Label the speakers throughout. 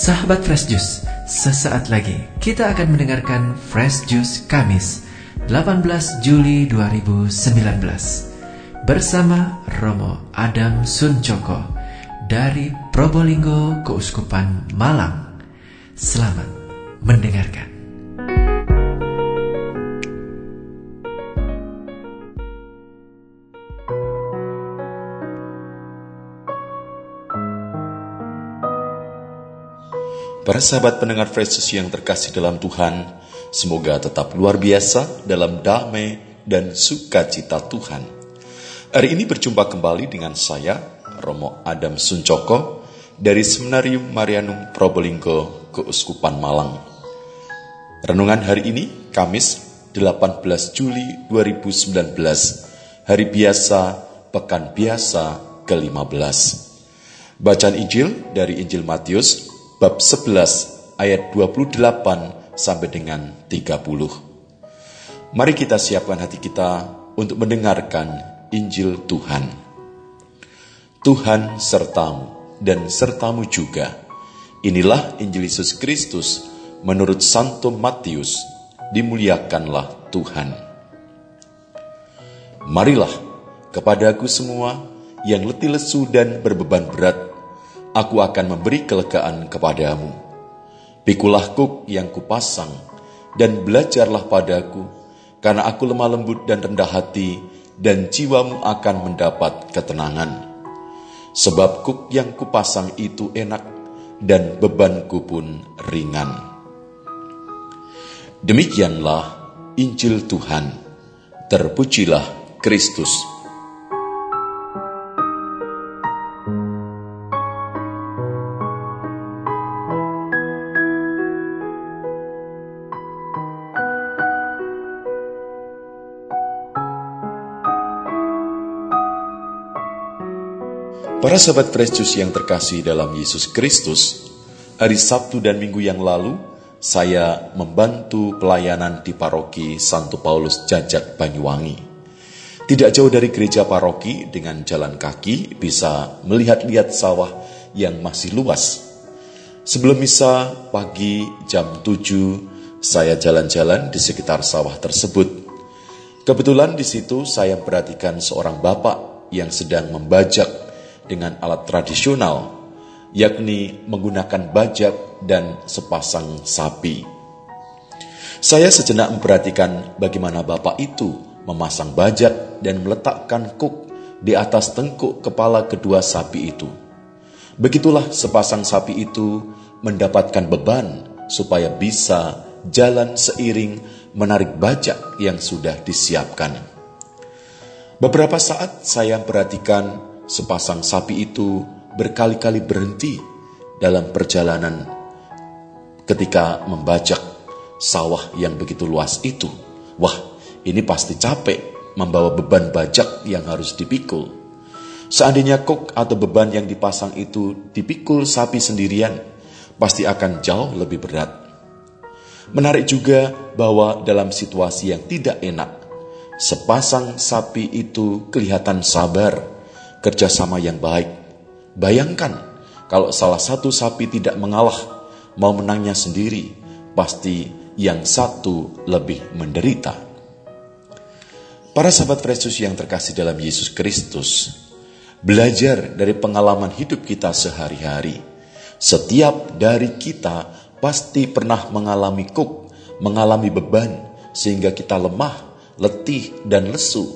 Speaker 1: Sahabat Fresh Juice, sesaat lagi kita akan mendengarkan Fresh Juice Kamis 18 Juli 2019 bersama Romo Adam Suncoko dari Probolinggo Keuskupan Malang. Selamat mendengarkan.
Speaker 2: Para sahabat pendengar Fresh yang terkasih dalam Tuhan, semoga tetap luar biasa dalam damai dan sukacita Tuhan. Hari ini berjumpa kembali dengan saya, Romo Adam Suncoko, dari Seminarium Marianum Probolinggo, Keuskupan Malang. Renungan hari ini, Kamis 18 Juli 2019, hari biasa, pekan biasa ke-15. Bacaan Injil dari Injil Matius bab 11 ayat 28 sampai dengan 30. Mari kita siapkan hati kita untuk mendengarkan Injil Tuhan. Tuhan sertamu dan sertamu juga. Inilah Injil Yesus Kristus menurut Santo Matius. Dimuliakanlah Tuhan. Marilah kepadaku semua yang letih lesu dan berbeban berat, aku akan memberi kelegaan kepadamu. Pikulah kuk yang kupasang, dan belajarlah padaku, karena aku lemah lembut dan rendah hati, dan jiwamu akan mendapat ketenangan. Sebab kuk yang kupasang itu enak, dan bebanku pun ringan. Demikianlah Injil Tuhan. Terpujilah Kristus. Para sahabat Kristus yang terkasih dalam Yesus Kristus, hari Sabtu dan Minggu yang lalu, saya membantu pelayanan di paroki Santo Paulus Jajak Banyuwangi. Tidak jauh dari gereja paroki dengan jalan kaki bisa melihat-lihat sawah yang masih luas. Sebelum misa pagi jam 7, saya jalan-jalan di sekitar sawah tersebut. Kebetulan di situ saya perhatikan seorang bapak yang sedang membajak dengan alat tradisional, yakni menggunakan bajak dan sepasang sapi. Saya sejenak memperhatikan bagaimana bapak itu memasang bajak dan meletakkan kuk di atas tengkuk kepala kedua sapi itu. Begitulah sepasang sapi itu mendapatkan beban supaya bisa jalan seiring menarik bajak yang sudah disiapkan. Beberapa saat saya perhatikan sepasang sapi itu berkali-kali berhenti dalam perjalanan ketika membajak sawah yang begitu luas itu. Wah, ini pasti capek membawa beban bajak yang harus dipikul. Seandainya kok atau beban yang dipasang itu dipikul sapi sendirian, pasti akan jauh lebih berat. Menarik juga bahwa dalam situasi yang tidak enak, sepasang sapi itu kelihatan sabar kerjasama yang baik. Bayangkan kalau salah satu sapi tidak mengalah, mau menangnya sendiri, pasti yang satu lebih menderita. Para sahabat Yesus yang terkasih dalam Yesus Kristus, belajar dari pengalaman hidup kita sehari-hari. Setiap dari kita pasti pernah mengalami kuk, mengalami beban, sehingga kita lemah, letih, dan lesu.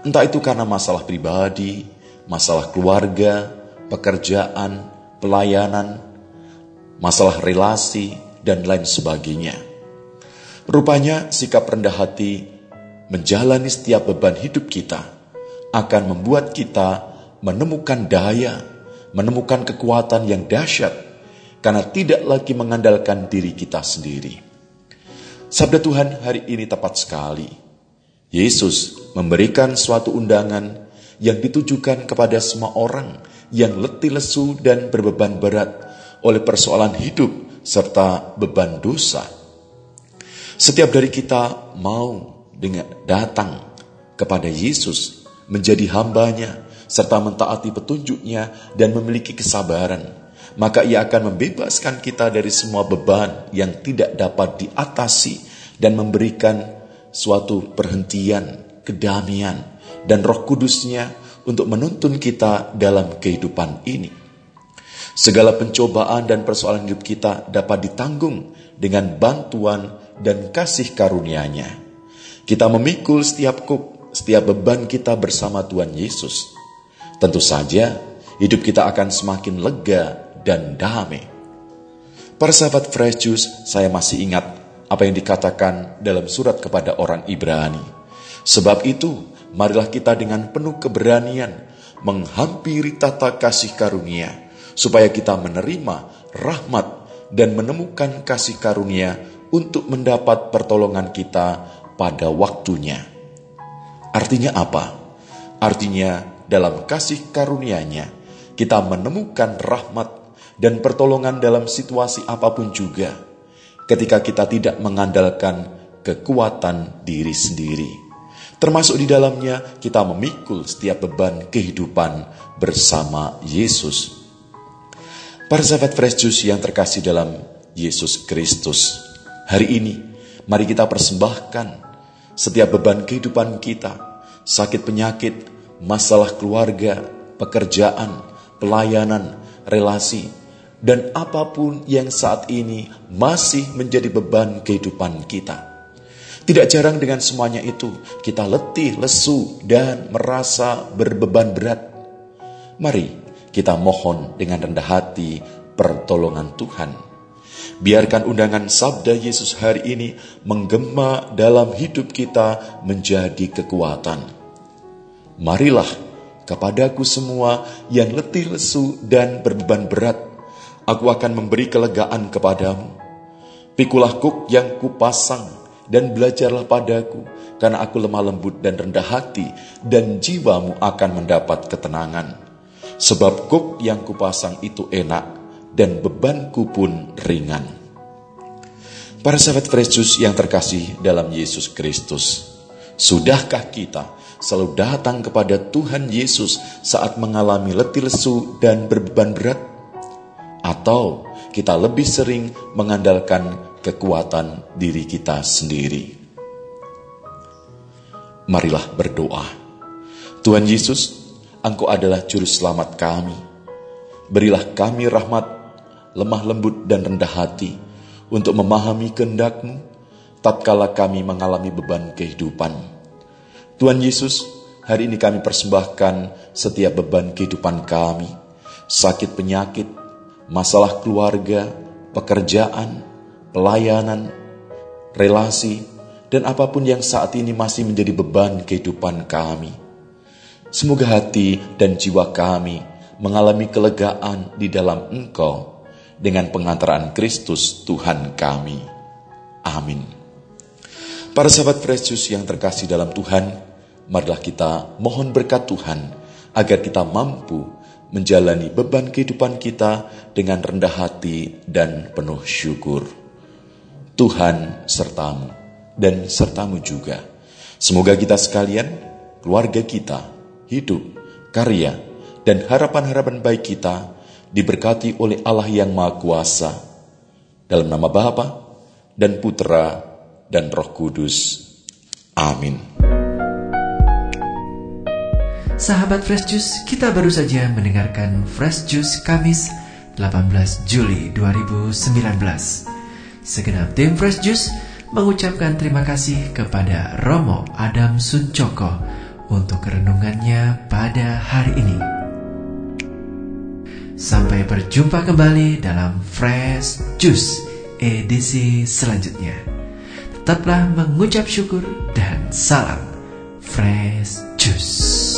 Speaker 2: Entah itu karena masalah pribadi, masalah keluarga, pekerjaan, pelayanan, masalah relasi, dan lain sebagainya. Rupanya sikap rendah hati menjalani setiap beban hidup kita akan membuat kita menemukan daya, menemukan kekuatan yang dahsyat karena tidak lagi mengandalkan diri kita sendiri. Sabda Tuhan hari ini tepat sekali. Yesus memberikan suatu undangan yang ditujukan kepada semua orang yang letih lesu dan berbeban berat oleh persoalan hidup serta beban dosa. Setiap dari kita mau dengan datang kepada Yesus menjadi hambanya serta mentaati petunjuknya dan memiliki kesabaran. maka ia akan membebaskan kita dari semua beban yang tidak dapat diatasi dan memberikan suatu perhentian, kedamaian, dan roh kudusnya untuk menuntun kita dalam kehidupan ini. Segala pencobaan dan persoalan hidup kita dapat ditanggung dengan bantuan dan kasih karunia-Nya. Kita memikul setiap kuk, setiap beban kita bersama Tuhan Yesus. Tentu saja, hidup kita akan semakin lega dan damai. Para sahabat Fresh Juice, saya masih ingat apa yang dikatakan dalam surat kepada orang Ibrani. Sebab itu, marilah kita dengan penuh keberanian menghampiri tata kasih karunia, supaya kita menerima rahmat dan menemukan kasih karunia untuk mendapat pertolongan kita pada waktunya. Artinya apa? Artinya dalam kasih karunia-Nya kita menemukan rahmat dan pertolongan dalam situasi apa pun juga, ketika kita tidak mengandalkan kekuatan diri sendiri. Termasuk di dalamnya, kita memikul setiap beban kehidupan bersama Yesus. Para sahabat Fresh Juice yang terkasih dalam Yesus Kristus, hari ini mari kita persembahkan setiap beban kehidupan kita, sakit penyakit, masalah keluarga, pekerjaan, pelayanan, relasi, dan apa pun yang saat ini masih menjadi beban kehidupan kita. Tidak jarang dengan semuanya itu, kita letih, lesu, dan merasa berbeban berat. Mari kita mohon dengan rendah hati pertolongan Tuhan. Biarkan undangan sabda Yesus hari ini menggema dalam hidup kita menjadi kekuatan. Marilah kepadaku semua yang letih lesu dan berbeban berat, aku akan memberi kelegaan kepadamu. Pikulah kuk yang kupasang dan belajarlah padaku, karena aku lemah lembut dan rendah hati, dan jiwamu akan mendapat ketenangan. Sebab kuk yang kupasang itu enak, dan bebanku pun ringan. Para sahabat Kristus yang terkasih dalam Yesus Kristus, sudahkah kita selalu datang kepada Tuhan Yesus saat mengalami letih lesu dan berbeban berat? atau kita lebih sering mengandalkan kekuatan diri kita sendiri. Marilah berdoa. Tuhan Yesus, Engkau adalah juru selamat kami. Berilah kami rahmat, lemah lembut dan rendah hati untuk memahami kehendak-Mu tatkala kami mengalami beban kehidupan. Tuhan Yesus, hari ini kami persembahkan setiap beban kehidupan kami, sakit penyakit, masalah keluarga, pekerjaan, pelayanan, relasi, dan apa pun yang saat ini masih menjadi beban kehidupan kami. Semoga hati dan jiwa kami mengalami kelegaan di dalam Engkau dengan pengantaran Kristus Tuhan kami. Amin. Para sahabat Precious yang terkasih dalam Tuhan, marilah kita mohon berkat Tuhan agar kita mampu menjalani beban kehidupan kita dengan rendah hati dan penuh syukur. Tuhan sertamu dan sertamu juga. Semoga kita sekalian, keluarga kita, hidup, karya, dan harapan-harapan baik kita diberkati oleh Allah yang Maha Kuasa. Dalam nama Bapa dan Putra dan Roh Kudus. Amin.
Speaker 1: Sahabat Fresh Juice, kita baru saja mendengarkan Fresh Juice Kamis 18 Juli 2019. Segenap tim Fresh Juice mengucapkan terima kasih kepada Romo Adam Suncoko untuk renungannya pada hari ini. Sampai berjumpa kembali dalam Fresh Juice edisi selanjutnya. Tetaplah mengucap syukur dan salam Fresh Juice.